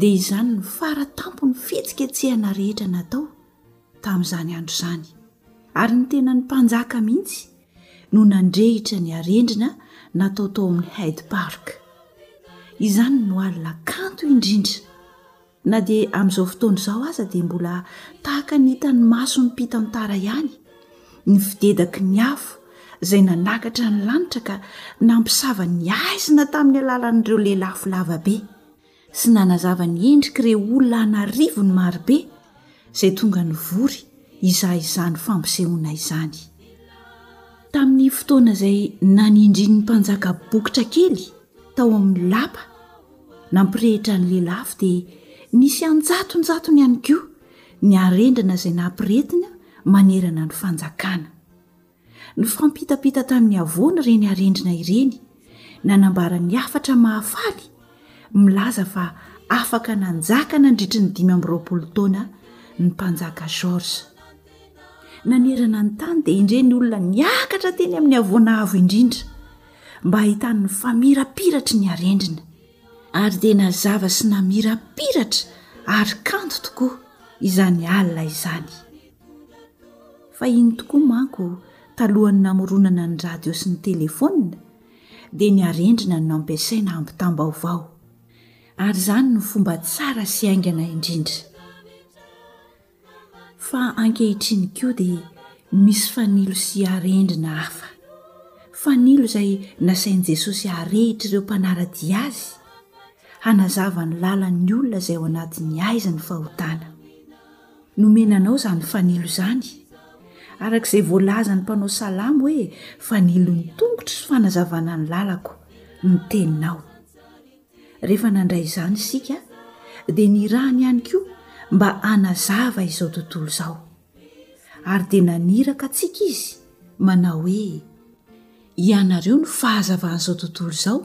dia izany no fara tampon'ny fihetsiketsehana rehetra natao tamin'izany andro izany, ary ny tenan'ny mpanjaka mihitsy no nandrehitra ny arendrina natao tao amin'ny Hyde Park. Izany no alina kanto indrindra, na dia amin'izao fotoana izao aza dia mbola tahaka ny hitan'ny mason'ny mpitantara ihany ny fidedaky ny afo izay nanakatra ny lanitra ka nampisava ny haizina tamin'ny alalan'ireo lelafo lava be. sy nanazava ny endrik'ireo olona an'arivony marobe izay tonga nivory izaho izany fampisehoana izany tamin'ny fotoana izay nanindrin'ny mpanjaka bokotra kely tao amin'ny lapa nampirehitra ny lelafo dia nisy anjatonjatony ihany koa ny arendana izay nampiretina manerana ny fanjakana Nifampitampita tamin'ny havoana ireny harendrina ireny, nanambara ny hafatra mahafaly, milaza fa afaka nanjaka nandritry ny dimy amby roapolo taona ny Mpanjaka Georges. Nanerana ny tany dia indrey ny olona niakatra teny amin'ny havoana avo indrindra, mba hahitany ny famirapiratry ny harendrina. Ary dia nazava sy namirapiratra ary kanto tokoa izany alina izany. Fahiny tokoa manko, talohan'ny namoronana ny radio sy ny telefaonina, dia ny arendrina no nampiasaina hampitam-baovao, ary izany no fomba tsara sy haingana indrindra. Fa ankehitriny koa dia misy fanilo sy arendrina hafa, fanilo izay nasain'i Jesosy harehitra ireo mpanara-dia azy, hanazava ny lalan'ny olona izay ao anatin'ny haizina ny fahotana. Nomena anao izany fanilo izany, araka izay voalazan'ny mpanao salamo hoe, Fanilo ny tongotro sy fanazavana ny lalako ny teninao. Rehefa nandray izany isika, dia nirahany ihany koa mba hanazava izao tontolo izao. Ary dia naniraka antsika izy manao hoe, Ianareo no fahazavan'izao tontolo izao.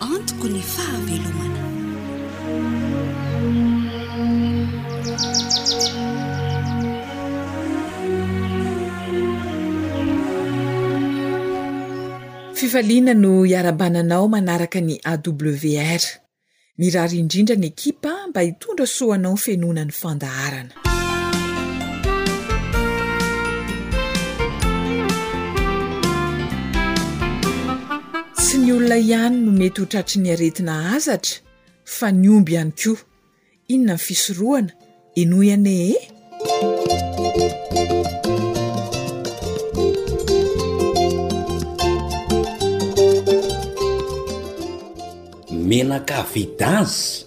Antoko ny fahavelomana. Fifaliana no iarabananao manaraka ny AWR. Mirary indrindra ny ekipa mba hitondra soa anao fenoina ny fandaharana. Tsy ny olona ihany no mety ho tratry ny aretina hazatra fa ny omby ihany koa. Inona ny fisorohana? Henoy anie e! Menaka Vedans.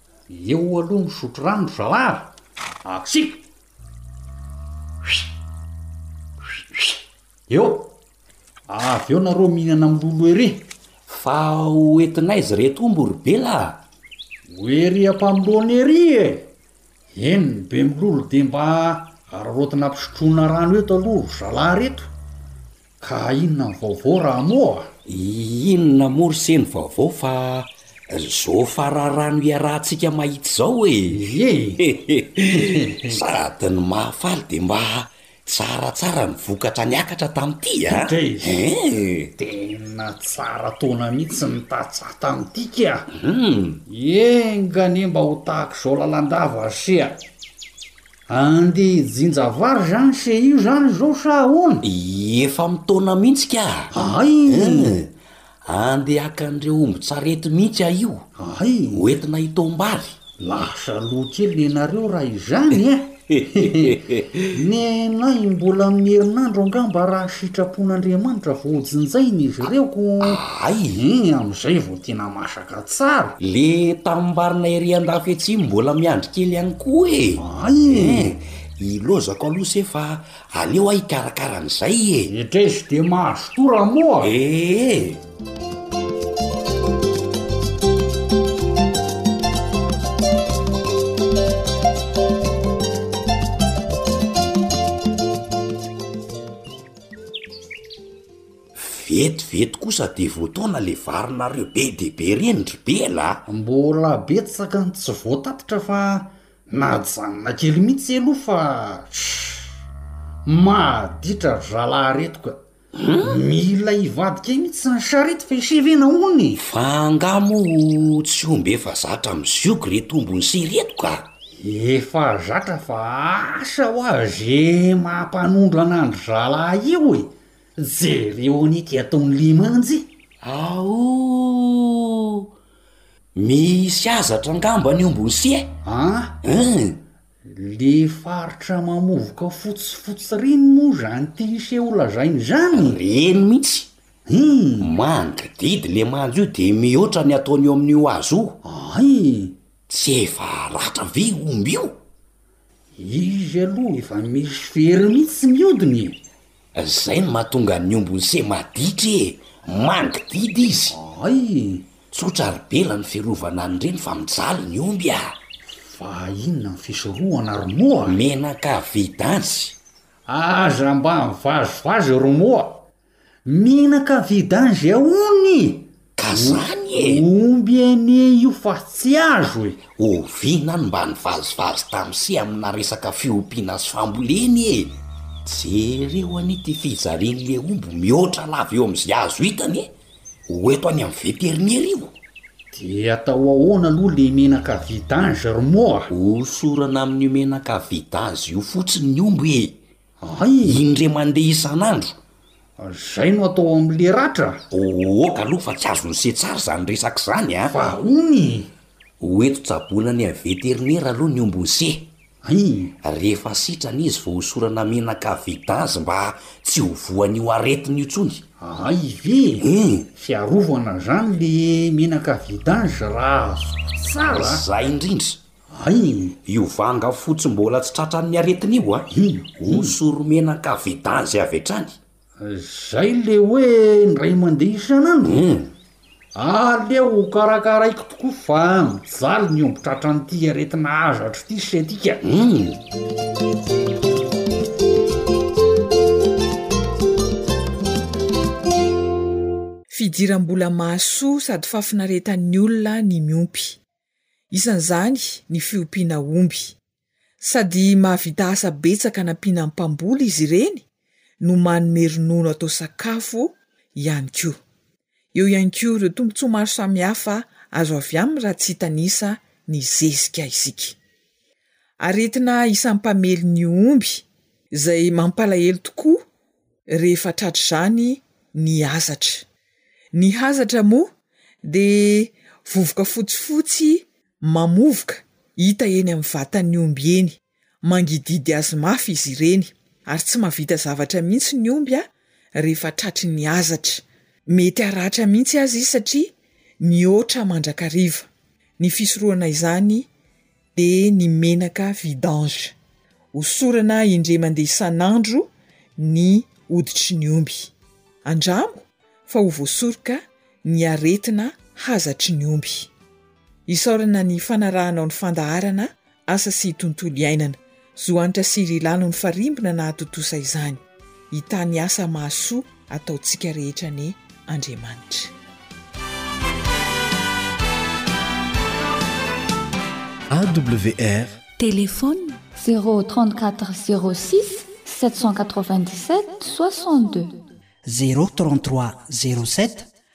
Eo aloha misotro rano ry zalahy a! Atsika! Eo! Avy eo nareo mihinana milolo ery fa ho entinay izy reto omby ry bela a! Ho ery ampamoloana ery e! Eny ny be milolo dia mba araraotina ampisotroina rano eto aloha ry zalahy reto! Ka inona ny vaovao raha moa? Inona moa ry se ny vaovao fa zo fararano iarahantsika mahitsy zao e! Ie e! Sady ny mahafaly dia mba tsaratsara ny vokatra niakatra tamin'ity a! Teiz! Tena tsara taona mihitsy ny tantsaha tamin'ity ka! Enga anie mba ho tahak'izao lalandava ry se a! Ande jinja vary zany se io zany zao sa ahoana? Efa amin'ny taona mihitsy ka. Hay! Ande haka an'ireo ombin-tsarety mihitsy aho io. Hay! Ho entina hitaom-bary. Lasa loha kely nenareo raha izany eh! Nenahy mbola amin'ny herinandro angamba raha sitrapon'Andriamanitra vao hojinjaina izy ireo ko. Hay! Iny amin'izay vao tena masaka. Ka tsara! Le tanimbàrina ery andafy etsy iny mbola miandry kely ihany koa e! An! Ilaozako aloha se fa aleo aho hikarakara an'izay e! Etrezo dia mahazo tour a mot a! Ee! Vetivety kosa dia voataona le varinareo be dia be ireny ry Bela a! Mbola betsaka ny tsy voatatitra fa najanona kely mihitsy aloha fa mahaditra ry zalahy reto ka! Mila hivadika mihitsy ny charette fa ese ve nahoana e! Fa angaha moa tsy omby efa zatra miziogy reto ombin'i se reto ka! Efa zatra fa asa hoa ze maha mpanondro anandry zalahy io e! Jereo an'ity ataon'i Limanjy aooh! Misy hazatra angamba any Ombosy e! An! Le faritra mamovoka fotsifotsy reny moa izany tise ho lazaina izany? Reny mihitsy! Hum! Mangididy le manjo io dia mihoatra ny ataony eo amin'io hazo io. Ay! Tsy efa ratra ve io omby io? Izy aloha efa misy fery mihitsy tsy miodina e! Zay no mahatonga ny ombiny se maditra e! Mangididy izy! Ay! Tsotra ary bela ny fiarovana an'ireny fa mijaly ny omby a! Fa inona ny fisorohana ry moa? Menaka vidanjy! Aza mba mivazivazy ry moa! Menaka vidange aony e! Ka zany e! Omby anie io fa tsy azo e! Oviana no mba nivazivazy tamin'i Sy amina resaka fiompiana sy fambolena e! Jereo anie ity fijalian'ilay omby mihoatra lava eo amin'izay azo hitany e! Ho eto any amin'ny vétérinaire io! De atao ahoana aloha le menaka vidange ry moa? Hosorana amin'io menaka vidange io fotsiny ny omby e! Hay! Indray mandeha isan'andro! Zay no atao amle ratra? Ohoka aloha fa tsy azon'i se tsara zany resaka zany a! Fa ahoana e? Ho ento tsaboina any amin'ny veterinera aloha ny ombin'i se! Hay! Rehefa sitrana izy vao hosorana menaka vidange mba tsy ho voan'io aretina io tsony! Hay ve? Hum! Fiarovana zany le menaka vidange raha azoko tsara a! Zay indrindra! Aim, io vanga fotsy mbola tsy tratran'ny aretina io a! Ho soromena an-kavidazy avy hatrany. Zay le hoe indray mandeha isan'andro? Aleo ho karakaraiko tokoa fa mijaly ny omby tratran'ity aretina hazatro ity setika a! Fidiram-bola mahasoa sady fahafinaretan'ny olona ny miompy. Isan'izany ny fiompiana omby. Sady mahavita asa betsaka nampiana ny mpamboly izy ireny no manome ronono atao sakafo ihany koa. Eo ihany koa ireo tombontsoa maro samihafa azo avy aminy raha tsy hitanisa ny zezika isika. Aretina isan'ny mpamely ny omby izay mampalahelo tokoa rehefa tratr'izany ny hazatra. Ny hazatra moa dia vovoka fotsifotsy mamovoka hita eny amin'ny vatan'ny omby eny. Mangididy azy mafy izy ireny ary tsy mahavita zavatra mihitsy ny omby rehefa tratry ny hazatra. Mety haratra mihitsy aza izy satria mihoatra mandrakariva. Ny fisorohana izany. dia ny menaka vidange. Osorana indray mandeha isan'andro ny hoditry ny omby. Andramo fa ho voasoroka ny aretina hazatry ny omby. Isaorana ny fanarahanao ny fandaharana Asa sy Tontolo iainana. Zo anitra sy rilalo nifarimbona nahatontosa izany. Hitany asa mahasoa ataontsika rehetra anie Andriamanitra. AWR. Téléphone, zéro trente quatre zéro six sept cent quatre vingt dix sept soixante deux. Zéro trente trois zéro sept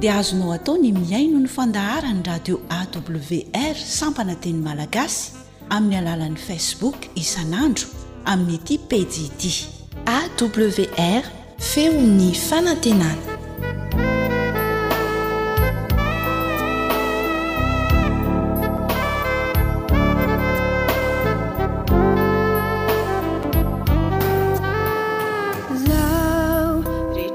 dia azonao atao ny mihaino ny fandaharan'ny radio awr sampana teny malagasy amin'ny alalan'ny facebook isan'andro amin'ity pejy ity awr feon'ny fanantenana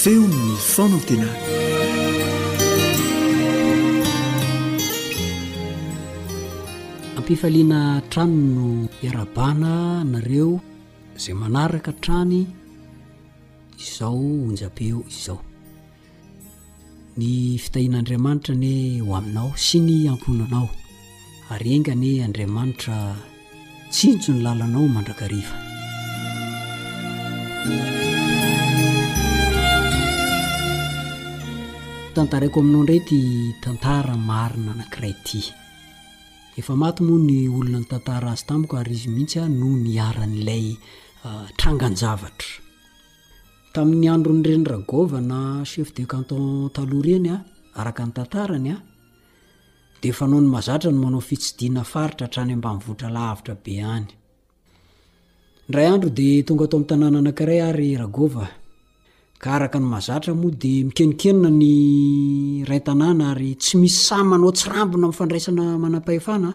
Feon'ny fanantenana. Ampifaliana hatrany no iarahabana anareo izay manaraka hatrany izao onjam-peo izao. Ny fitahian'Andriamanitra anie ho aminao sy ny ankohonanao, ary enga anie Andriamanitra tsinjo ny lalanao mandrakariva. Tantaraiko aminao indray ity tantara marina anankiray ity. Efa maty moa ny olona nitantara azy tamiko ary izy mihitsy no niharan'ilay trangan-javatra. Tamin'ny andron'ireny Ragovana chef de canton taloha ireny a, araka ny tantarany a, dia fanaony mazatra ny manao fitsidihana faritra hatrany ambanivohitra lavitra be any. Indray andro dia tonga tao amin'ny tanàna anankiray ary Ragova, ka araka ny mazatra moa dia mikenikenina ny rain-tanàna ary tsy misy sahy manao tsirambina amin'ny fandraisana manam-pahefana,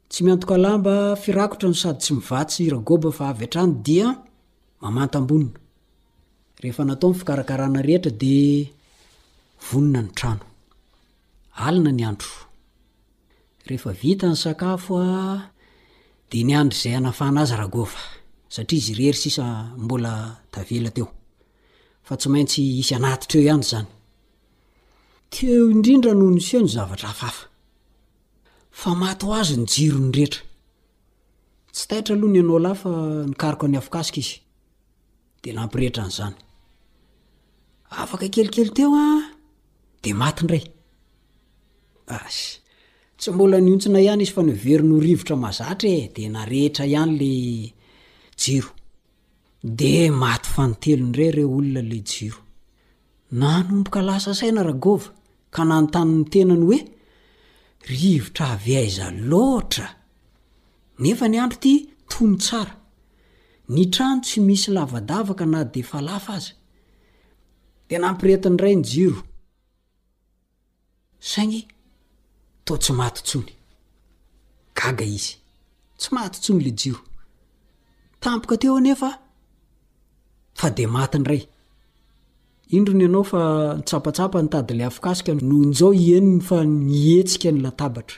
Tsy miantoka lamba firakotra no sady tsy mivatsy ragoba fa avy hatrany dia mamantam-bonona. Rehefa natao ny fikarakarana rehetra dia vonona ny trano. Alina ny andro. Rehefa vita ny sakafo dia ny andry izay hanafana azy ragova satria izy irery sisa mbola tavela teo. Fa tsy maintsy hisy hanatitra eo ihany izany. Teo indrindra no niseho ny zavatra hafahafa. Fa maty ho azy ny jirony rehetra. Tsy taitra aloha ny Enola fa nikaroka ny afokasika izy, dia nampirehitra an'izany. Afaka kelikely teo an, dia maty indray. As, tsy mbola nihontsina ihany izy fa noveriny ho rivotra mazatra e, dia narehitra ihany ilay jiro. Dia maty fanintelony indray ireo olona ilay jiro. Nanomboka lasa saina Ragôva ka nanontany ny tenany hoe, Rivotra avy aiza loatra? Nefa ny andro ity tony tsara. Ny trano tsy misy lavadavaka na dia falafa aza. Dia nampirehetin'ny ray ny jiro. Saingy toa tsy maty intsony. Gaga izy. Tsy maty intsony ilay jiro. Tampoka teo anefa fa dia maty indray. Indro ny anao fa nitsapatsapa nitady ilay afokasika no injao hihenony fa nihetsika ny latabatra.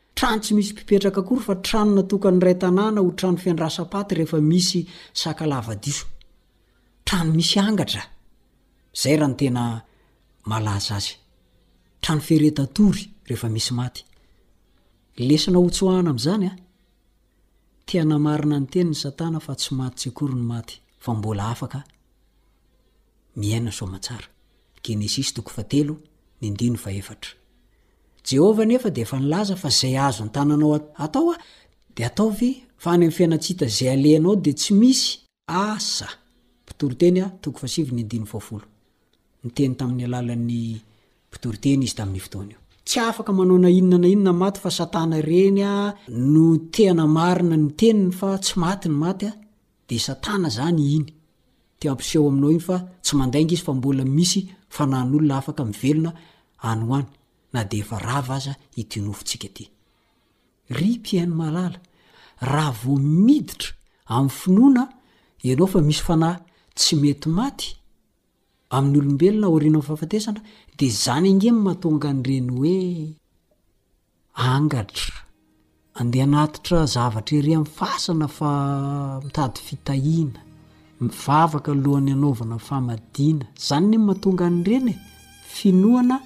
Trano tsy misy mpipetraka akory fa trano natokan'ny iray tanàna ho trano fiandrasam-paty rehefa misy sakalava diso. Trano misy angatra. Izay raha ny tena malaza azy. Trano feren-tatory rehefa misy maty. Lesona hotsoahana amin'izany an! Te hanamarina ny teniny Satana fa tsy maty tsy akory ny maty fa mbola afaka miaina soamantsara. Genesisy toko fahatelo ny andininy fahefatra. Jehovah anefa dia efa nilaza fa izay azo an-tananao atao dia ataovy fa any amin'ny fiainana tsy hita izay alehanao dia tsy misy asa. Mpitoriteny A, toko fahasivy ny andininy fahafolo. Niteny tamin'ny alalan'ny mpitoriteny izy tamin'io fotoana io. Tsy afaka manao na inona na inona maty fa Satana ireny no te hanamarina ny teniny fa tsy maty ny maty. Dia satana zany iny te ampiseho aminao iny fa tsy mandainga izy fa mbola misy fanahin'olona afaka mivelona any ho any na dia efa rava aza ity nofontsika ity. Rip N Malala, raha vao miditra amin'ny finoana ianao fa misy fanahy tsy mety maty amin'ny olombelona aorianan'ny fahafatesana dia zany ange no mahatonga an'ireny hoe. Angatra. Andeha hanatitra zavatra ery amin'ny fasana fa mitady fitahiana. Mivavaka alohan'ny hanaovana ny famadihana. Izany anie no mahatonga an'ireny e. Finoana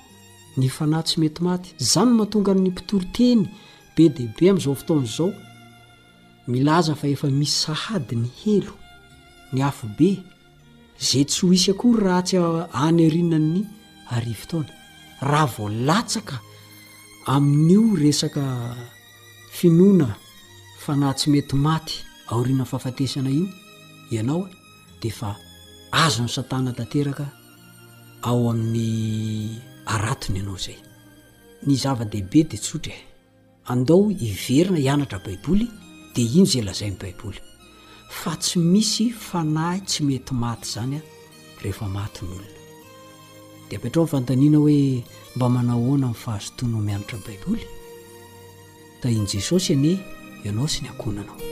ny fanahy tsy mety maty. Izany no mahatonga ny mpitory teny be dia be amin'izao fotoana izao milaza fa efa misy sahady ny helo, ny afobe. Izay tsy ho hisy akory raha tsy any aorianan'ny arivo taona, raha vao latsaka amin'io resaka finoana fanahy tsy mety maty aorianan'ny fahafatesana io ianao dia efa azon'i Satana tanteraka ao amin'ny aratony ianao izay. Ny zava-dehibe dia tsotra e. Andao hiverina hianatra Baiboly dia ino izay lazain'ny Baiboly. Fa tsy misy fanahy tsy mety maty izany an, rehefa maty ny olona. Dia apetraho ny fanontaniana hoe mba manao ahoana amin'ny fahazotoanao mianatra Baiboly? Tahin'i Jesosy anie ianao sy ny ankohonanao.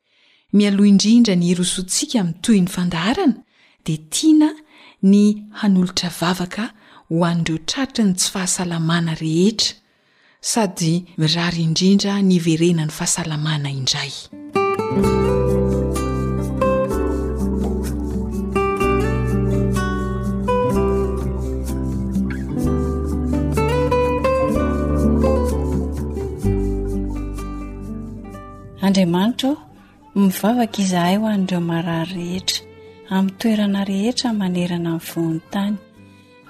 Mialoha indrindra ny hirosoantsika amin'ny tohin'ny fandaharana dia tiana ny hanolotra vavaka ho an'ireo tratry ny tsy fahasalamana rehetra sady mirary indrindra ny hiverenan'ny fahasalamana indray. Andriamanitra ô, mivavaka izahay ho an'ireo marary rehetra, amin'ny toerana rehetra manerana ny vohon-tany,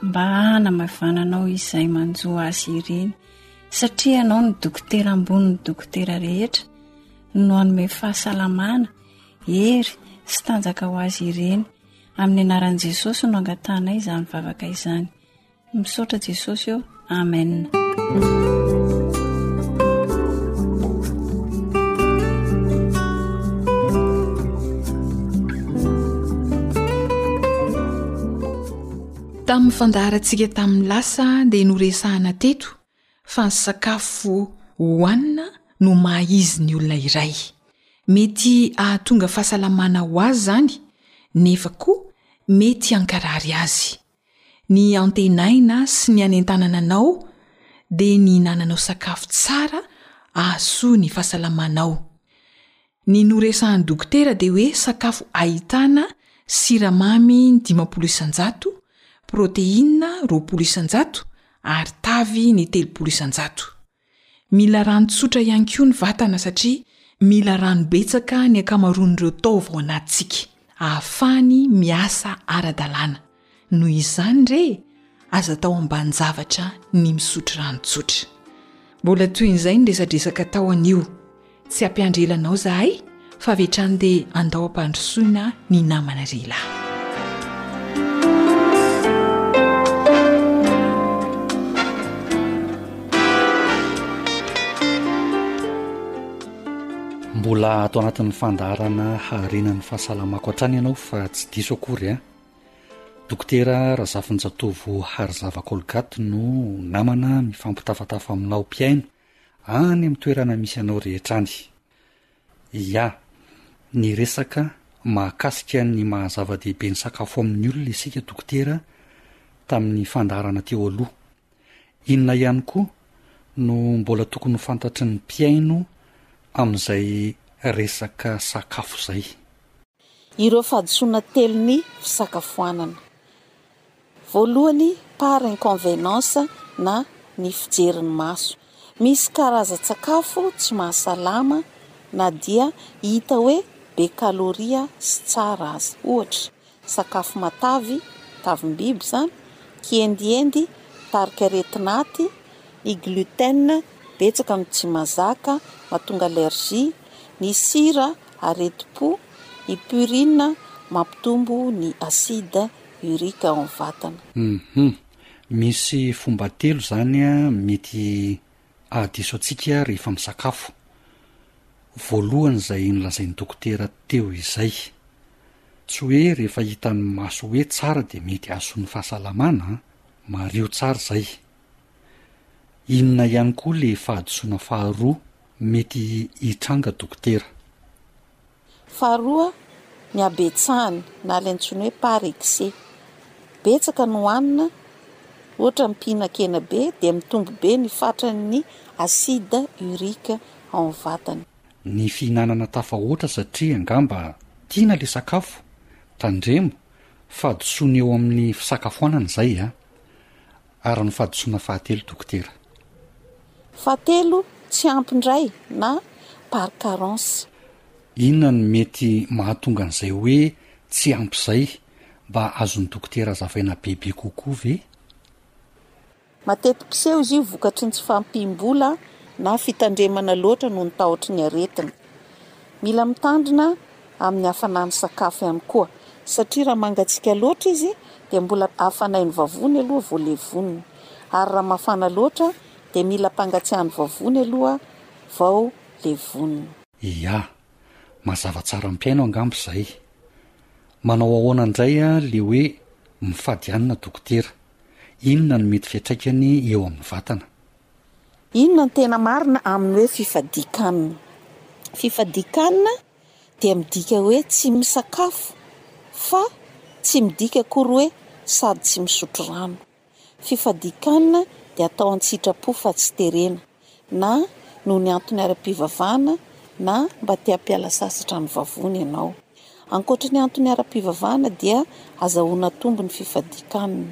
mba hanamavananao izay manjo azy ireny, satria Ianao no Dokotera ambonin'ny dokotera rehetra, no hanome fahasalamana, hery sy tanjaka ho azy ireny. Amin'ny anaran'i Jesosy no angatahanay izany vavaka izany. Misaotra Jesosy ô! Amen. Tamin'ny fandaharantsika tamin'ny lasa dia noresahana teto fa ny sakafo hohanina no maha izy ny olona iray. Mety hahatonga fahasalamana ho azy izany nefa koa mety hankarary azy. Ny antenaina sy ny hanentanana anao dia ny hinananao sakafo tsara ahasoa ny fahasalamanao. Ny noresahan'ny dokotera dia hoe sakafo ahitana siramamy dimampolo isan-jato, proteinina roapolo isan-jato ary tavy ny telopolo isan-jato. Mila rano tsotra ihany koa ny vatana satria mila rano betsaka ny ankamaroan'ireo taova ao anatintsika ahafahany miasa ara-dalàna. Noho izany re, aza atao ambanin-javatra ny misotro rano tsotra. Mbola toy izay ny resadresaka tao anio. Tsy hampiandry ela anao zahay fa avy hatrany dia andao ampandrosoina ny namana ry lahy. Mbola ato anatin'ny fandaharana harenan'ny fahasalamako hatrany ianao fa tsy diso akory a dokotera razafinjatovo harizava colgate no namana mifampitafatafa aminao mpiaino Any amin'ny toerana misy anao rehetra any. Ia, ny resaka mahakasika ny maha zava-dehibe ny sakafo amin'ny olona isika dokotera tamin'ny fandaharana teo aloha. Inona ihany koa no mbola tokony ho fantatry ny mpihaino amin'izay resaka sakafo izay? Ireo fahadisoana telo ny fisakafoanana. Voalohany, par inconvenance na ny fijerin'ny maso. Misy karazan-tsakafo tsy mahasalama na dia hita hoe be kaloria sy tsara aza. Ohatra, sakafo matavy, tavim-biby izany, kiendiendy, tarika aretin'aty, ny gluten, betsaka no tsy mazaka, mahatonga allergie, ny sira, aretim-po, i purine mampitombo ny acide urique ao am vatana. Hum misy fomba telo zany mety ahadiso antsika rehefa misakafo, voalohany izay nolazain'ny dokotera teo izay, tsy hoe rehefa hitan'ny maso hoe tsara dia mety ahasoan'ny fahasalamana an, mariho tsara izay, inona ihany koa le fahadisoana faharoa Mety hitranga dokotera. Faharoa, ny habetsahany, na ilay antsoina hoe par excès. Betsaka no hanina, ohatra mpihinan-kena be, dia mitombo be ny fatran'ny acide urique ao amin'ny vatana. Ny fihinanana tafahoatra satria angamba tiana ilay sakafo, tandremo fa hadisoany eo amin'ny fisakafoanana izay an! Ary ny fahadisoana fahatelo dokotera? Fahatelo, tsy ampy indray na par carence. Inona no mety mahatonga an'izay hoe tsy ampy izay? Mba azon'ny dokotera azavaina bebe kokoa ve? Mateti-piseho izy io vokatry ny tsy fahampiam-bola na fitandremana loatra noho ny tahotry ny aretina. Mila mitandrina amin'ny hafana ny sakafo ihany koa satria raha mangatsiaka loatra izy dia mbola hafanain'ny vavony aloha vao levonina ary raha mafana loatra dia mila hampangatsiahan'ny vavony aloha vao levonina. Ia. Mazava tsara ampiaino angamba izay. Manao ahoana indray le hoe mifady hanina dokotera? Inona no mety fiatraikany eo amin'ny vatana? Inona no tena marina amin'ny hoe fifadian-kanina? Fifadian-kanina dia midika hoe tsy misakafo fa tsy midika akory hoe sady tsy misotro rano. Fifadian-kanina dia atao an-tsitrapo fa tsy terena, na noho ny antony ara-pivavahana na mba te hampiala sasatra ny vavony ianao. Ankoatra ny antony ara-pivavahana dia azahoana tombony fifadian-kanina.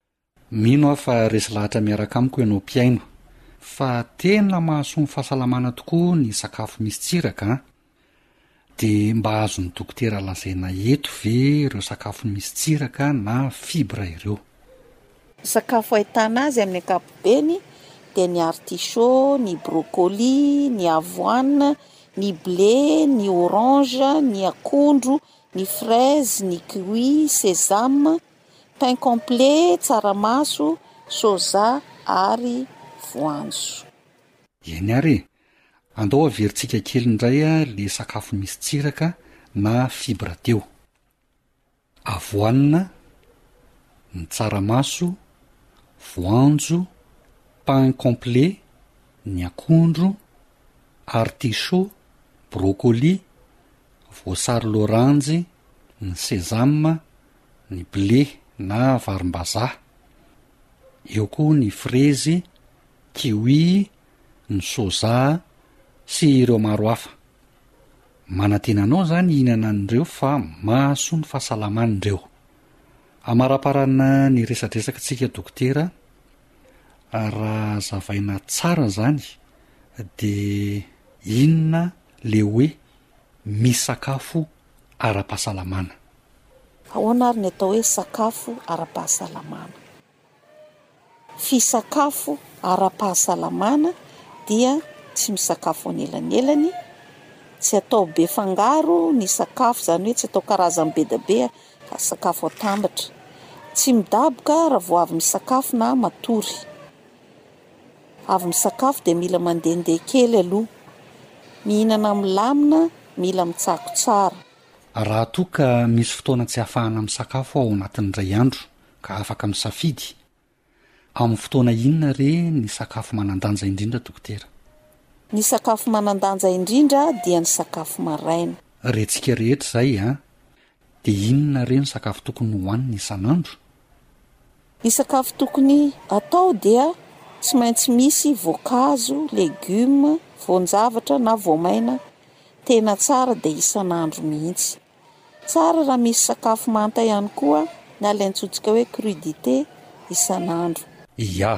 Mino aho fa resy lahatra miaraka amiko ianao mpihaino fa tena mahasoa ny fahasalamana tokoa ny sakafo misy tsiraka an! Dia mba azon'ny dokotera lazaina eto ve ireo sakafo misy tsiraka na fibres ireo? Ny sakafo ahitana azy amin'ny ankapobeny dia ny artichaut, ny brocoli, ny avoine, ny blé, ny orange, ny akondro, ny fraise, ny kiwi, sesame, pain complet, tsaramaso, soja ary voanjo. Eny ary e! Andao averintsika kely indray le sakafo misy tsiraka na fibra teo. Avoanina, ny tsaramaso, voanjo, pain complet, ny akondro, artichaut, brocoli, voasary loranjy, ny sesame, ny blé na varimbazaha, eo koa ny frezy, kiwi, ny soja sy ireo maro hafa. Manadina anao izany hihinana an'ireo fa mahasoa ny fahasalamana ireo. Amaraparana ny resadresakantsika dokotera, raha azavaina tsara izany dia inona le hoe misakafo ara-pahasalamana? Ahoana ary ny atao hoe sakafo ara-pahasalamana? Fisakafo ara-pahasalamana dia tsy misakafo anelanelany, tsy atao be fangaro ny sakafo, izany hoe tsy atao karazany be dia be fa sakafo atambatra, tsy midaboka raha vao avy misakafo na matory, avy misakafo dia mila mandehandeha kely aloha, mihinana milamina, mila mitsako tsara. Raha toa ka misy fotoana tsy ahafahana misakafo ao anatin'ny indray andro ka afaka misafidy, amin'ny fotoana inona re ny sakafo manan-danja indrindra dokotera? Ny sakafo manan-danja indrindra dia ny sakafo maraina. Rentsika rehetra izay an! Dia inona re ny sakafo tokony hohanina isan'andro? Ny sakafo tokony atao dia tsy maintsy misy voankazo, legumes, voan-javatra na voamaina tena tsara dia isan'andro mihitsy. Tsara raha misy sakafo manta ihany koa na ilay antsointsika hoe crudité isan'andro. Ia.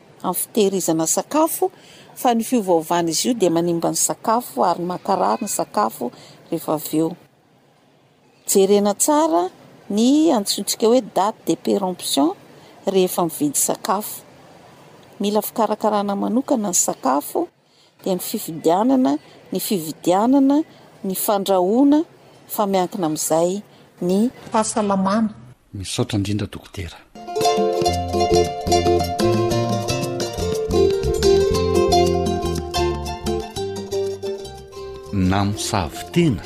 amin'ny fitehirizana sakafo fa ny fiovaovan'izy io dia manimba ny sakafo ary mankarary ny sakafo rehefa avy eo. Jerena tsara ny antsointsika hoe date de péremption rehefa mividy sakafo. Mila fikarakarana manokana ny sakafo. dia ny fifidianana, ny fividianana, ny fandrahoana fa miankina amin'izay ny fahasalamana. Misaotra indrindra dokotera. Namosavy tena.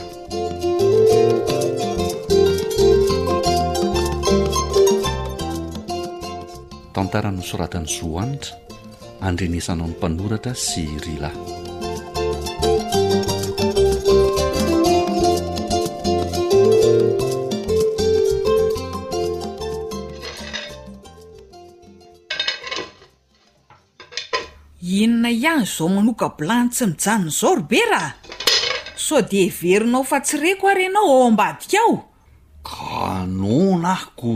Tantara nosoratan'i Zohanitra. Andrenesanao ny mpanoratra sy ry lahy. Inona ihany izao manoka blany tsy mijanona izao ry be raha? Sao dia heverinao fa tsy reko ary ianao ao ambadika ao? Ka noana aho ko!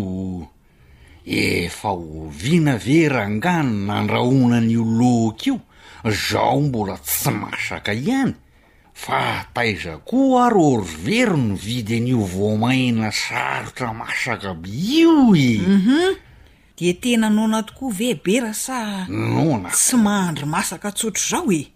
Efa oviana ve rangah no nandrahona an'io loka io zao mbola tsy masaka ihany fa taiza koa ary ory very no vidy an'io voamaina sarotra masaka be io e! Uhum! Dia tena noana tokoa ve Bera sa Noana! tsy mahandry masaka tsotr'izao e!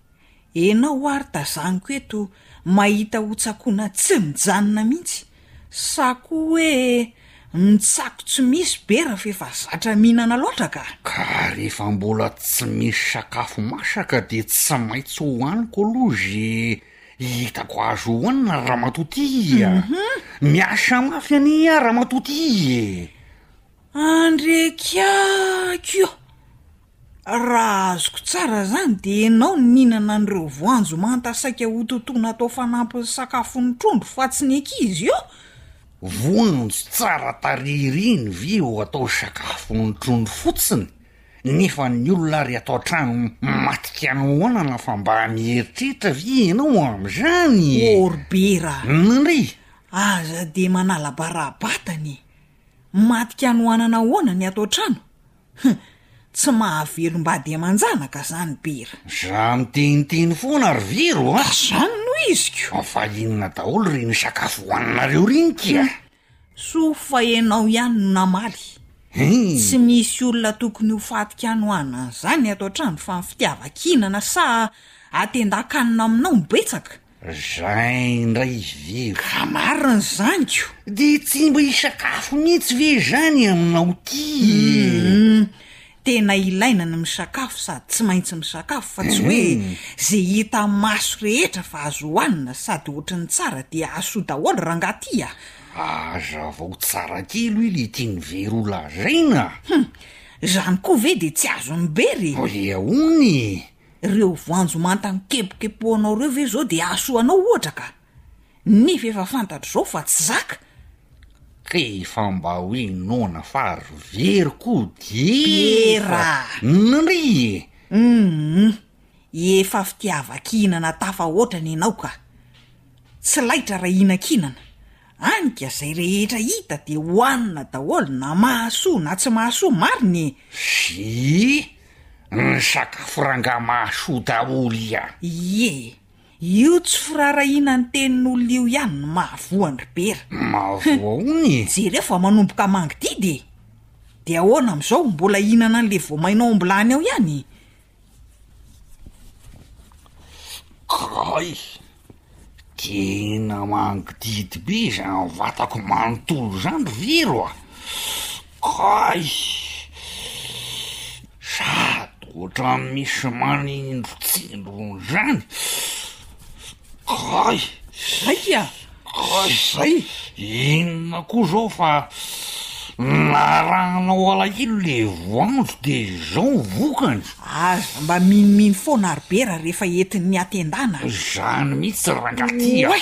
Enao ary tazaniko eto mahita ho tsakoana tsy mijanona mihitsy sa koa hoe mitsako tsy misy be raha f'efa zatra mihinana loatra ka! Ka rehefa mbola tsy misy sakafo masaka dia tsy maintsy hohaniko aloha ze hitako azo hohanina ramatoa ty a! Miasa mafy anie aho ramatoa ty e! Andriakiaky o! Raha azoko tsara izany dia ianao no nihinana an'ireo voanjo manta saika hototoina hatao fanampin'ny sakafon'ny trondro fa tsy ny ankizy io? Voanjo tsara tarehy ireny ve ho atao sakafon'ny trondro fotsiny? Nefa ny olona ary ato an-trano matika nohanana fa mba mieritreritra ve ianao amin'izany e? Orbera a! Nandria! Aza dia manala bara batana e! Matika nohanana ahoana ny ato an-trano? Hum! Tsy mahavelom-bady aman-janaka zany Bera. Za miteniteny foana ry Vero a! Ka zany no iziko! Fa inona daholo reny sakafo hohaninareo reny kia? Soa fa enao ihany no namaly. Tsy misy olona tokony ho fatin-kanohanina an'izany ato an-trano fa ny fitiavan-kihinana sa atendan-kanina aminao no betsaka? Jean indray izy very. Ka marina ny zaniko. De tsy mba hisakafo mihitsy ve izany aminao ty e? Tena ilaina ny misakafo sady tsy maintsy misakafo fa tsy hoe ze hita maso rehetra fa azo hohanina sady ohatry ny tsara de hahasoa daholo rangah ty a! Hazavao tsara kely hoe le tiany very ho lazaina a! Hum! Zany koa ve de tsy azon'ny bery e? Hoe ahoana e? Ireo voanjo manta nikepokepohanao ireo ve izao dia hahasoa anao ohatra ka? Nef efa fantatro izao fa tsy zaka. Rehefa mba hoe noana fa ry very koa dia Piera! Ndrii e! Humm! Efa fitiavan-kihinana tafahoatra ny anao ka! Tsy laitra raha hihinankinana! Any ka zay rehetra hita de hoanina daholo na mahasoa na tsy mahasoa marina e! Fii! Ny sakafo rangah mahasoa daholo iah! Ie! Io tsy firarahina ny tenin'olona io ihany no mahavoa an-dry Bera! Mahavoa hono e! Jereo fa manomboka mangididy e! De ahoana amizao mbola hihinana an'le voamaina ao am-bilany ao ihany? Kay! Tena mangidihidy be izany vatako manontolo izany ry vero a! Kay! Sady ohatran'ny misy manindrontsindrona izany. Ay! Aika! Ay! Zay! Inona koa zao fa narahanao alahelo le voanjo de zao vokany! Aza mba minomino foana ary bera rehefa entin'ny atendana! Zany mihitsy rangah ty a! Oay!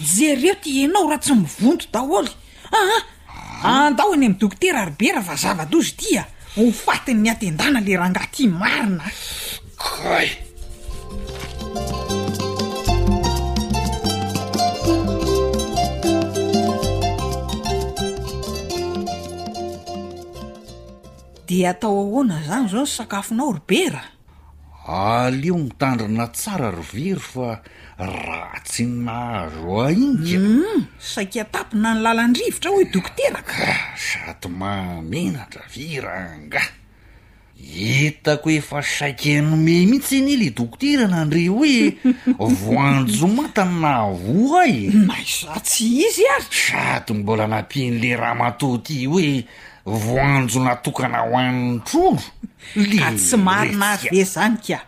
Jereo ty ianao raha tsy mivonto daholo! Aa! andao any am dokotera ry bera fa zava doza ity a! ho fatin ny atendana le rangah ty marina a! kay! Dia atao ahoana zany zao ny sakafonao ry bera? Aleo mitandrina tsara ry very fa raha tsy nahazo ainga. Hum, saika tapina ny lalan-drivotra hoy dokotera ka. Ka sady mahamenatra ve rangahy. Hitako efa saika hanome mihitsy anie le dokotera nandre hoe voanjo manta no nahavoa ahy e. Naiza tsy izy ary. Sady mbola nampian'le ramatoa ty hoe Voanjo natokana ho an'ny trondro? Ka tsy marina ary ve zany kah?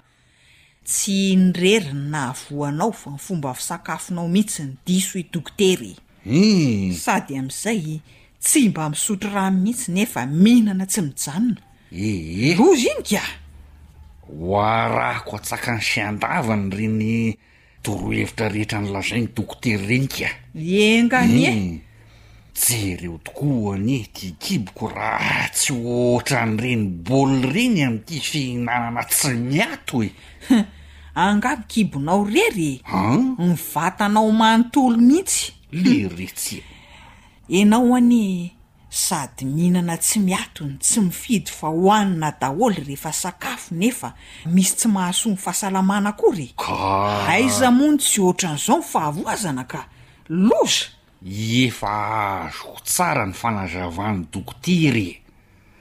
Tsy iny rery ny nahavoanao fa ny fomba fisakafonao mihitsy ny diso i Dokotera e! Hii! Sady amin'izay tsy mba misotro rano mihitsy nefa mihinana tsy mijanona. Ee! Loza iny kah! Ho arahako atsakany sy andavany ry ny Torohevitra rehetra nolazain'i dokotera ireny kia. Enga anie! Eny, jereo tokoa anie ity kiboko raha tsy ohatran'ireny bol ireny amin'ity fihinanana tsy miato e! Hum, angavy kibonao rery e! An? Ny vatanao manontolo mihitsy. Leretsy e! Enao anie sady mihinana tsy miato ny tsy mifidy fa hohanina daholo rehefa sakafo nefa misy tsy mahasoa ny fahasalamana akory e! Ka. Aiza moa no tsy ohatran'izao ny fahavoazana ka! Loza! Efa azoko tsara ny fanazavan'i dokotera e!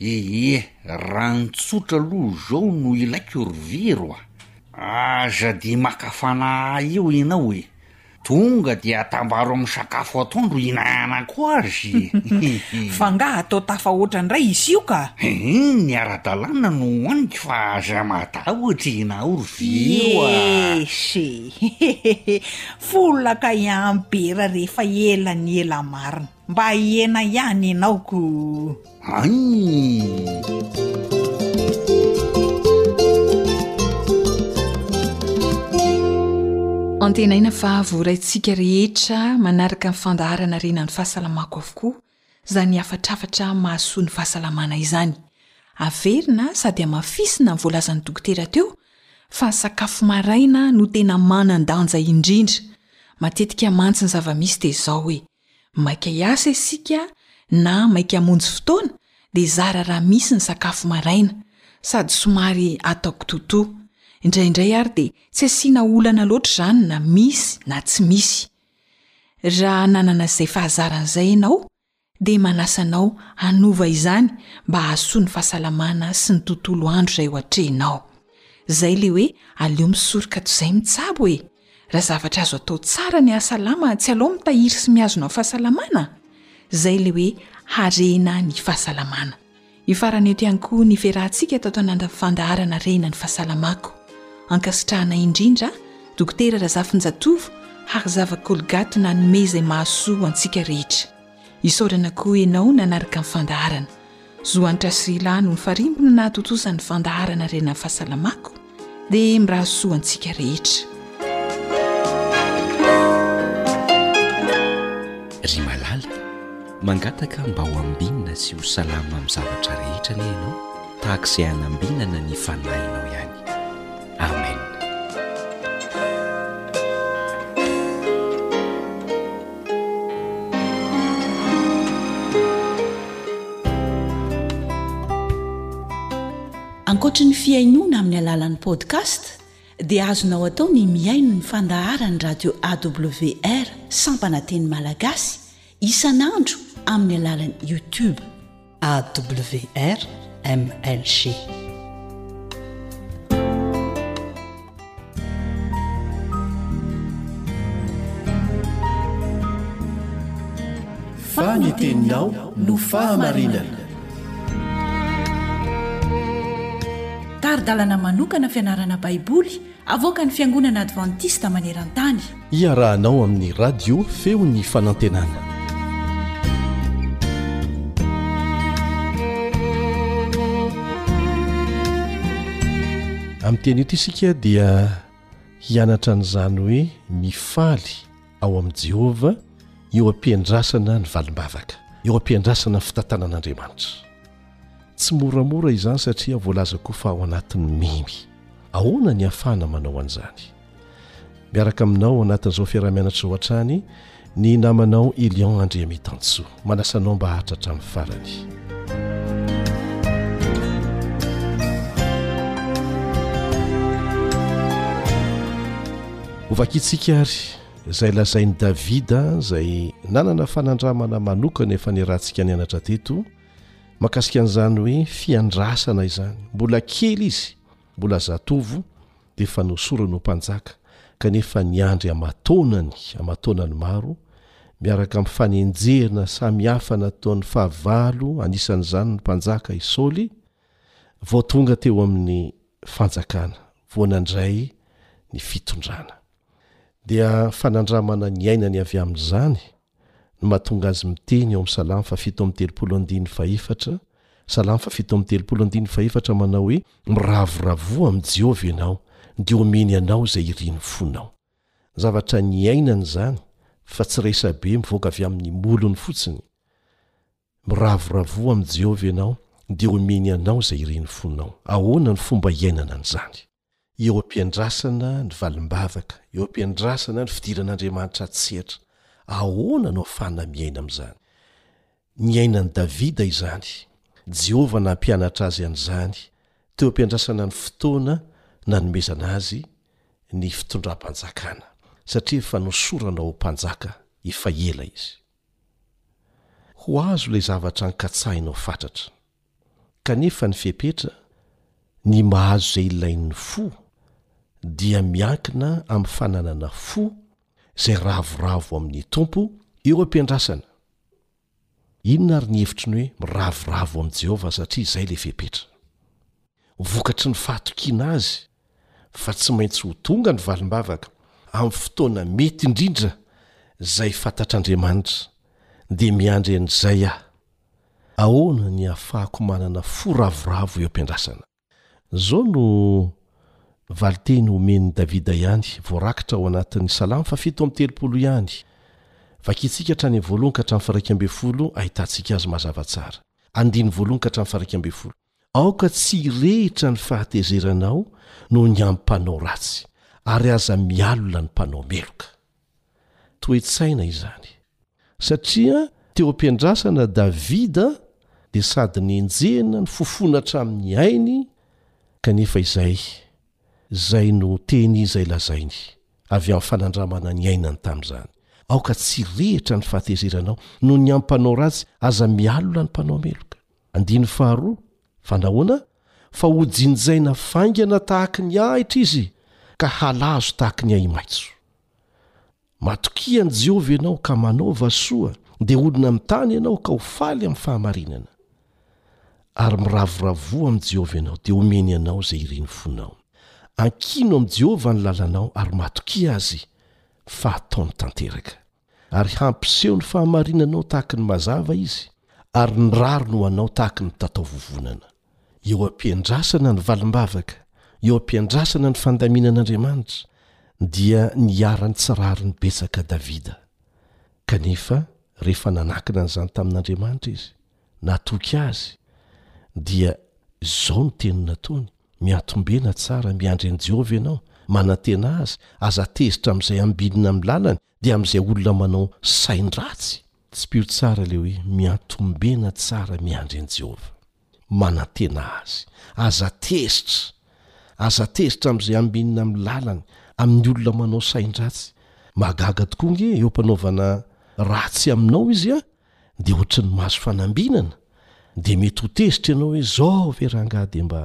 Ehe, rano tsotra aloha zao no ilaiko ry vero a! Aza dia maka fanahy ahy eo ianao e! Tonga dia atambaro amin'ny sakafo atoandro ihinanako azy e! Fa angaha atao tafahoatra indray izy io ka! Ehe, ny ara-dalàna no hohaniko fa aza matahotra ianao ry vero a! Ese! Hehehe! Folaka ihany Bera rehefa ela ny ela marina! Mba hihena ihany ianao koo. Aii. Antenaina fa voaraintsika rehetra manaraka ny fandaharana renan'ny fahasalamako avokoa izany hafatrafatra mahasoa ny fahasalamana izany. Averina sady hamafisina ny voalazan'ny dokotera teo fa ny sakafo maraina no tena manan-danja indrindra. Matetika mantsy ny zava-misy dia izao hoe, Maika hiasa isika na maika hamonjy fotoana dia zara raha misy ny sakafo maraina, sady somary atao kitoatoa. Indraindray ary dia tsy asiana olana loatra izany na misy na tsy misy. Raha nanana izay fahazarana izay ianao dia manasa anao hanova izany mba hahasoa ny fahasalamana sy ny tontolo andro izay ho atrehinao. Izay ilay hoe aleo misoroka toy izay mitsabo e! Raha zavatra azo atao tsara ny hahasalama, tsy aleo mitahiry sy mihazona ny fahasalamana? Izay ilay hoe harena ny fahasalamana. Hifarana eto ihany koa ny fiarahantsika tato anaty fandaharana Harena ny fahasalamako. Ankasitrahana indrindra Dokotera Razafinjatovo Harizava Colgate nanome izay mahasoa antsika rehetra. Isaorana koa ianao nanaraka ny fandaharana. Zo Hanitra sy Rilà no nifarimbona nahatontosa ny fandaharana Renan'ny Fahasalamako dia mirary soa antsika rehetra. Ry malala, mangataka mba ho ambinina sy ho salama amin'ny zavatra rehetra anie ianao tahaka izay hanambinana ny fanahinao ihany. Amen. Ankoatry ny fihainoana amin'ny alalan'ny podcast dia azonao atao ny mihaino ny fandaharan'ny radio awr sampana teny malagasy isan'andro amin'ny alalan'ny YouTube. AWR MNC. Fa ny teninao no fahamarinana. Tari-dalana manokana fianarana Baiboly Avoakan'ny Fiangonana Advantista maneran-tany. Iarahanao amin'ny Radio Feon'ny Fanantenana. Amin'ny teny ity isika dia hianatra an'izany hoe mifaly ao amin'i Jehovah eo am-piandrasana ny valim-bavaka, eo am-piandrasana ny fitantanan'Andriamanitra. Tsy moramora izany satria voalaza koa fa ao anatin'ny memy. Ahoana ny afahana manao an'izany? Miaraka aminao anatin'izao fiaraha-mianatra izao hatrany ny namanao Elion Andriamitansoa. Manasa anao mba hahatra hatramin'ny farany. Hovakintsika ary izay lazain'i Davida izay nanana fanandramana manokana efa niarahantsika nianatra teto. makasika an'izany hoe fiandrasana izany mbola kely izy mbola zatovo de efa nosorany ho mpanjaka kanefa niandry amataonany amataonany maro miaraka amin'ny fanenjehina samy hafa nataon'ny fahavalo anisan'izany ny mpanjaka i saoly vao tonga teo amin'ny fanjakana voa nandray ny fitondrana dia fanandramana ny ainany avy amin'izany no mahatonga azy miteny ao amin'ny Salamo fahafito amby telopolo andininy fahefatra, Salamo fahafito amby telopolo andininy fahefatra manao hoe, Miravoravoa amin'i Jehovah ianao, dia homeny anao izay irin'ny fonao. Zavatra niainany izany, fa tsy resabe mivoaka avy amin'ny molony fotsiny. Miravoravoa amin'i Jehovah ianao, dia homeny anao izay irin'ny fonao. Ahoana no fomba hiainana an'izany? Eo am-piandrasana ny valim-bavaka, eo am-piandrasana ny fidiran'Andriamanitra an-tsehatra, ahoana no afahana miaina amin'izany? Niainan'i Davida izany. Jehovah nampianatra azy an'izany, teo am-piandrasana ny fotoana nanomezana azy ny fitondram-panjakana, satria efa nosorana ho mpanjaka efa ela izy. Ho azo ilay zavatra ankatsahinao fatratra. Kanefa ny fepetra, ny mahazo izay ilain'ny fo, dia miankina amin'ny fananana fo izay ravoravo amin'ny Tompo eo am-piandrasana. Inona ary ny hevitry ny hoe miravoravo amin'i Jehovah satria izay ilay fepetra? Vokatry ny fahatokiana azy fa tsy maintsy ho tonga ny valim-bavaka amin'ny fotoana mety indrindra izay fantatr'Andriamanitra, dia miandry an'izay aho, Ahoana ny ahafahako manana fo ravoravo eo am-piandrasana? Izao no valin-teny homen'i Davida ihany, voarakitra ao anatin'ny Salamo fahafito amby telopolo ihany. Vakintsika hatramin'ny voalohany ka hatramin'ny firaika ambin'ny folo, hahitantsika azy mazava tsara. Andininy voalohany ka hatramin'ny firaika ambin'ny folo. Aoka tsy hirehitra ny fahatezeranao noho ny amin'ny mpanao ratsy, ary aza mialona ny mpanao meloka. Toe-tsaina izany. Satria teo am-piandrasana Davida dia sady nenjehina ny fofona hatramin'ny ainy, kanefa izay, izay no teny izay lazainy, avy amin'ny fanandramana ny ainany tamin'izany. Aoka tsy hirehitra ny fahatezeranao noho ny amin'ny mpanao ratsy, aza mialona ny mpanao meloka. Andininy faharoa, Fa nahoana? Fa hojinjaina faingana tahaky ny ahitra izy ka halazo tahaky ny ahi-maitso. Matokia an'i Jehovah ianao ka manaova soa, dia honina amin'ny tany ianao ka ho faly amin'ny fahamarinana. Ary miravoravoa amin'i Jehovah ianao, dia homeny anao izay irin'ny fonao. Ankino amin'i Jehovah ny lalanao ary matokia azy, fa hataony tanteraka. ary hampiseho ny fahamarinanao tahaka ny mazava izy, ary ny rariny ho anao tahaka ny tataovovonana. Eo am-piandrasana ny valim-bavaka, eo am-piandrasana ny fandaminan'Andriamanitra, dia niharan'ny tsy rariny betsaka Davida. Kanefa, rehefa nanakana an'izany tamin'Andriamanitra izy, natoky azy dia izao ny teny nataony, Miantombena tsara, miandry an'i Jehovah ianao, manantena azy, aza tezitra amin'izay ambinina amin'ny lalany, dia amin'izay olona manao sain-dratsy. Tsipiro tsara ilay hoe miantombena tsara, miandry an'i Jehovah, manantena azy, aza tezitra, aza tezitra amin'izay ambinina amin'ny lalany, amin'ny olona manao sain-dratsy. Mahagaga tokoa ange eo am-panaovana ratsy aminao izy an! dia ohatry ny mahazo fanambinana dia mety ho tezitra ianao hoe zao ve rangaha dia mba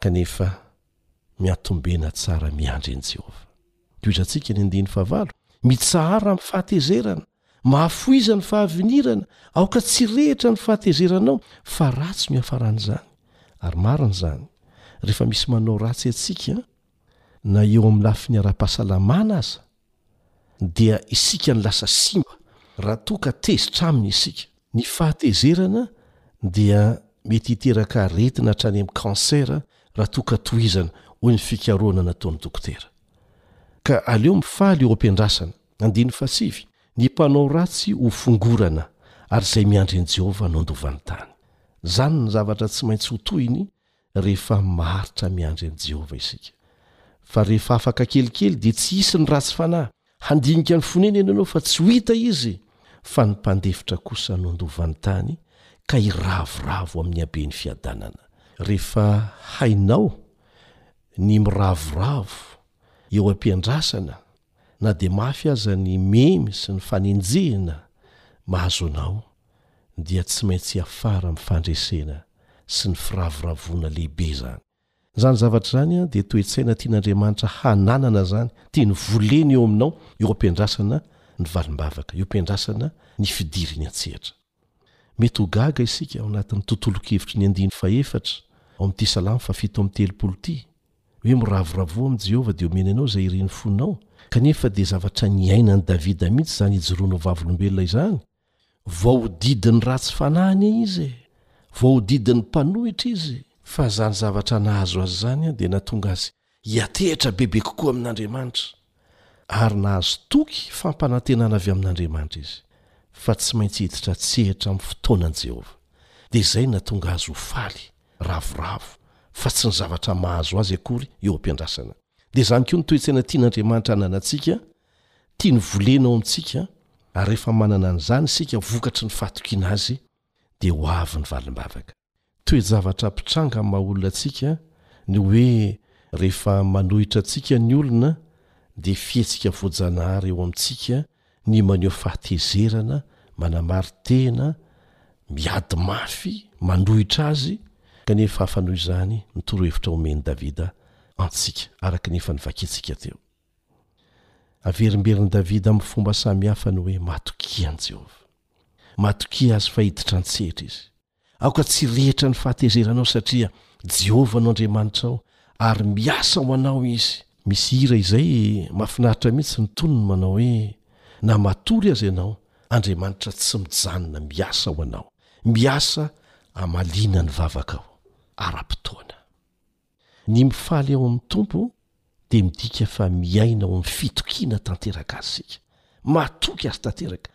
kanefa miatombena tsara miandry an'i Jehovah. Tohizantsika ny andiany fahavalo, mitsahara amin'ny fahatezerana, mahafoiza ny fahavinirana, aoka tsy rehitra ny fahatezeranao fa ratsy no iafaran'izany. Ary marina izany, rehefa misy manao ratsy antsika na eo amin'ny lafiny ara-pahasalamana aza, dia isika no lasa simba raha toa ka tezitra aminy isika. Ny fahatezerana dia mety hiteraka aretina hatrany amin'ny cancer raha toa ka tohizana, hoy ny fikarohana nataon'ny dokotera. Ka aleo mifaly eo am-piandrasana. Andininy fahasivy, Ny mpanao ratsy ho fongorana, ary izay miandry an'i Jehovah no handova ny tany. Izany ny zavatra tsy maintsy ho tohiny rehefa maharitra miandry an'i Jehovah isika. Fa rehefa afaka kelikely, dia tsy hisy ny ratsy fanahy handinika ny fonenany ianao, fa tsy ho hita izy. Fa ny mpandefitra kosa no handovany tany, ka hiravoravo amin'ny haben'ny fiadanana. Rehefa hainao ny miravoravo eo am-piandrasana na dia mafy aza ny memy sy ny fanenjehina mahazo anao dia tsy maintsy hiafara amin'ny fandresena sy ny firavoravoana lehibe izany. Izany zavatra izany dia toe-tsaina tian'Andriamanitra hananana izany, tiany volena eo aminao eo am-piandrasana ny valim-bavaka, eo am-piandrasana ny fidiriny an-tsehatra. Mety ho gaga isika ao anatin'ny tontolon-kevitry ny andiany fahefatra ao amin'ity Salamo fahafito amby telopolo ity, hoe miravoravoa amin'i Jehovah dia omeny anao izay irin'ny fonao, kanefa dia zavatra niainan'i Davida mihitsy izany ijoroana ho vavolombelona izany, voahodidin'ny ratsy fanahy anie izy e! voahodidin'ny mpanohitra izy, fa izany zavatra nahazo azy izany dia nahatonga azy hiantehitra bebe kokoa amin'Andriamanitra, ary nahazo toky fampanantenana avy amin'Andriamanitra izy fa tsy maintsy hiditra an-tsehatra amin'ny fotoanan'i Jehovah, dia izay nahatonga azy ho faly, ravoravo, fa tsy ny zavatra mahazo azy akory eo am-piandrasana. Dia izany koa ny toe-tsaina tian'Andriamanitra hananantsika, tiany volena ao amintsika, ary rehefa manana an'izany isika vokatry ny fahatokiana azy, dia ho avy ny valim-bavaka. Toe-javatra mpitranga amin'ny maha olona antsika ny hoe rehefa manohitra antsika ny olona dia fihetsika voajanahary eo amintsika ny maneho fahatezerana, manamari-tena, miady mafy, manohitra azy, kanefa hafa noho izany ny torohevitra omen'i Davida antsika, araka ny efa novakintsika teo. Averimberin'i Davida amin'ny fomba samihafa ny hoe matokia an'i Jehovah. Matokia azy fa hiditra an-tsehatra izy. Aoka tsy hirehitra ny fahatezeranao satria Jehovah no Andriamanitrao ary miasa ho anao izy. Misy hira izay mahafinaritra mihitsy ny tonony manao hoe, Na matory aza ianao, Andriamanitra tsy mijanona miasa ho anao. Miasa hamaliana ny vavakao ara-potoana. Ny mifaly ao amin'ny Tompo dia midika fa miaina ao amin'ny fitokiana tanteraka Azy isika. Mahatoky Azy tanteraka.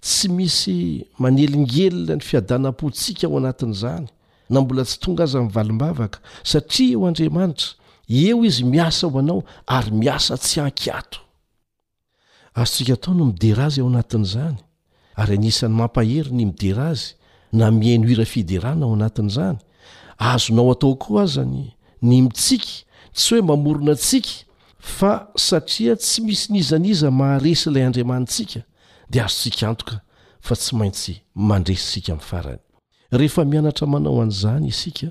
Tsy misy manelingelina ny fiadanam-pontsika ao anatin'izany, na mbola tsy tonga aza ny valim-bavaka, satria eo Andriamanitra, eo Izy miasa ho anao, ary miasa tsy an-kiato. Azontsika atao ny midera azy ao anatin'izany, ary anisan'ny mampahery ny midera azy na mihaino hira fiderana ao anatin'izany. Azonao atao koa aza ny ny mitsiky, tsy hoe mamorona tsiky, fa satria tsy misy n'iza n'iza maharesy ilay Andriamanitsika, dia azontsika antoka fa tsy maintsy mandresy isika amin'ny farany. Rehefa mianatra manao an'izany isika,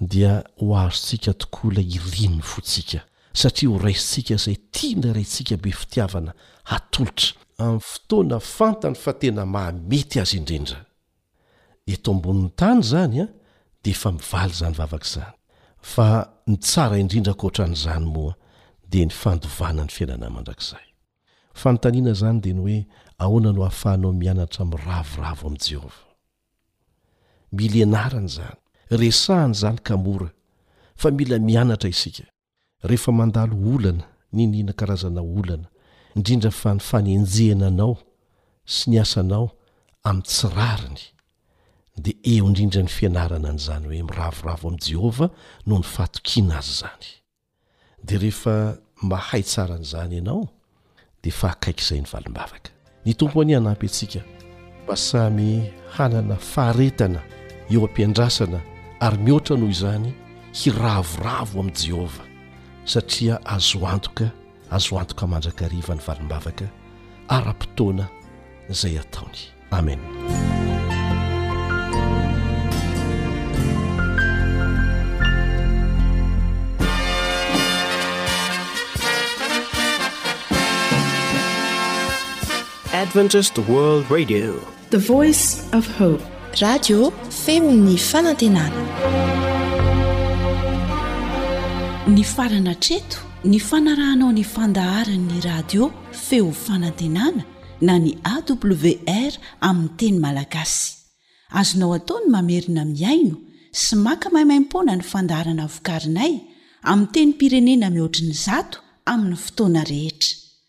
dia ho azontsika tokoa ilay irin'ny fontsika, satria ho raisintsika izay tian'ilay Raintsika be fitiavana hatolotra, amin'ny fotoana fantany fa tena mahamety azy indrindra. Eto ambonin'ny tany izany, dia efa mivaly izany vavaka izany. Fa ny tsara indrindra ankoatra an'izany moa, dia ny fandovana ny fiainana mandrakizay. Fanontaniana izany dia ny hoe ahoana no ahafahanao mianatra miravoravo amin'i Jehovah. Mila ianarana izany, resahana izany ka mora, fa mila mianatra isika. Rehefa mandalo olana, n'inon'inona karazana olana, indrindra fa ny fanenjehana anao sy ny asanao amin'ny tsy rariny, dia eo indrindra ny fianarana an'izany hoe miravoravo amin'i Jehovah noho ny fahatokiana azy izany. Dia rehefa mahay tsara an'izany ianao dia efa akaiky izay ny valim-bavaka. Ny Tompo anie hanampy antsika mba samy hanana faharetana eo am-piandrasana ary mihoatra noho izany hiravoravo amin'i Jehovah satria azo antoka Azo antoka mandrakariva ny valimbavaka ara-potoana izay ataony. Amena. Adventist World Radio. The voice of hope. Radio feo ny fanantenana. Nifarana hatreto ny fanarahanao ny fandaharan'ny radio feo fanantenana na ny AWR amin'ny teny malagasy. Azonao atao ny mamerina mihaino sy maka maimaimpoana ny fandaharana vokarinay amin'ny tenim-pirenena mihoatry ny zato amin'ny fotoana rehetra.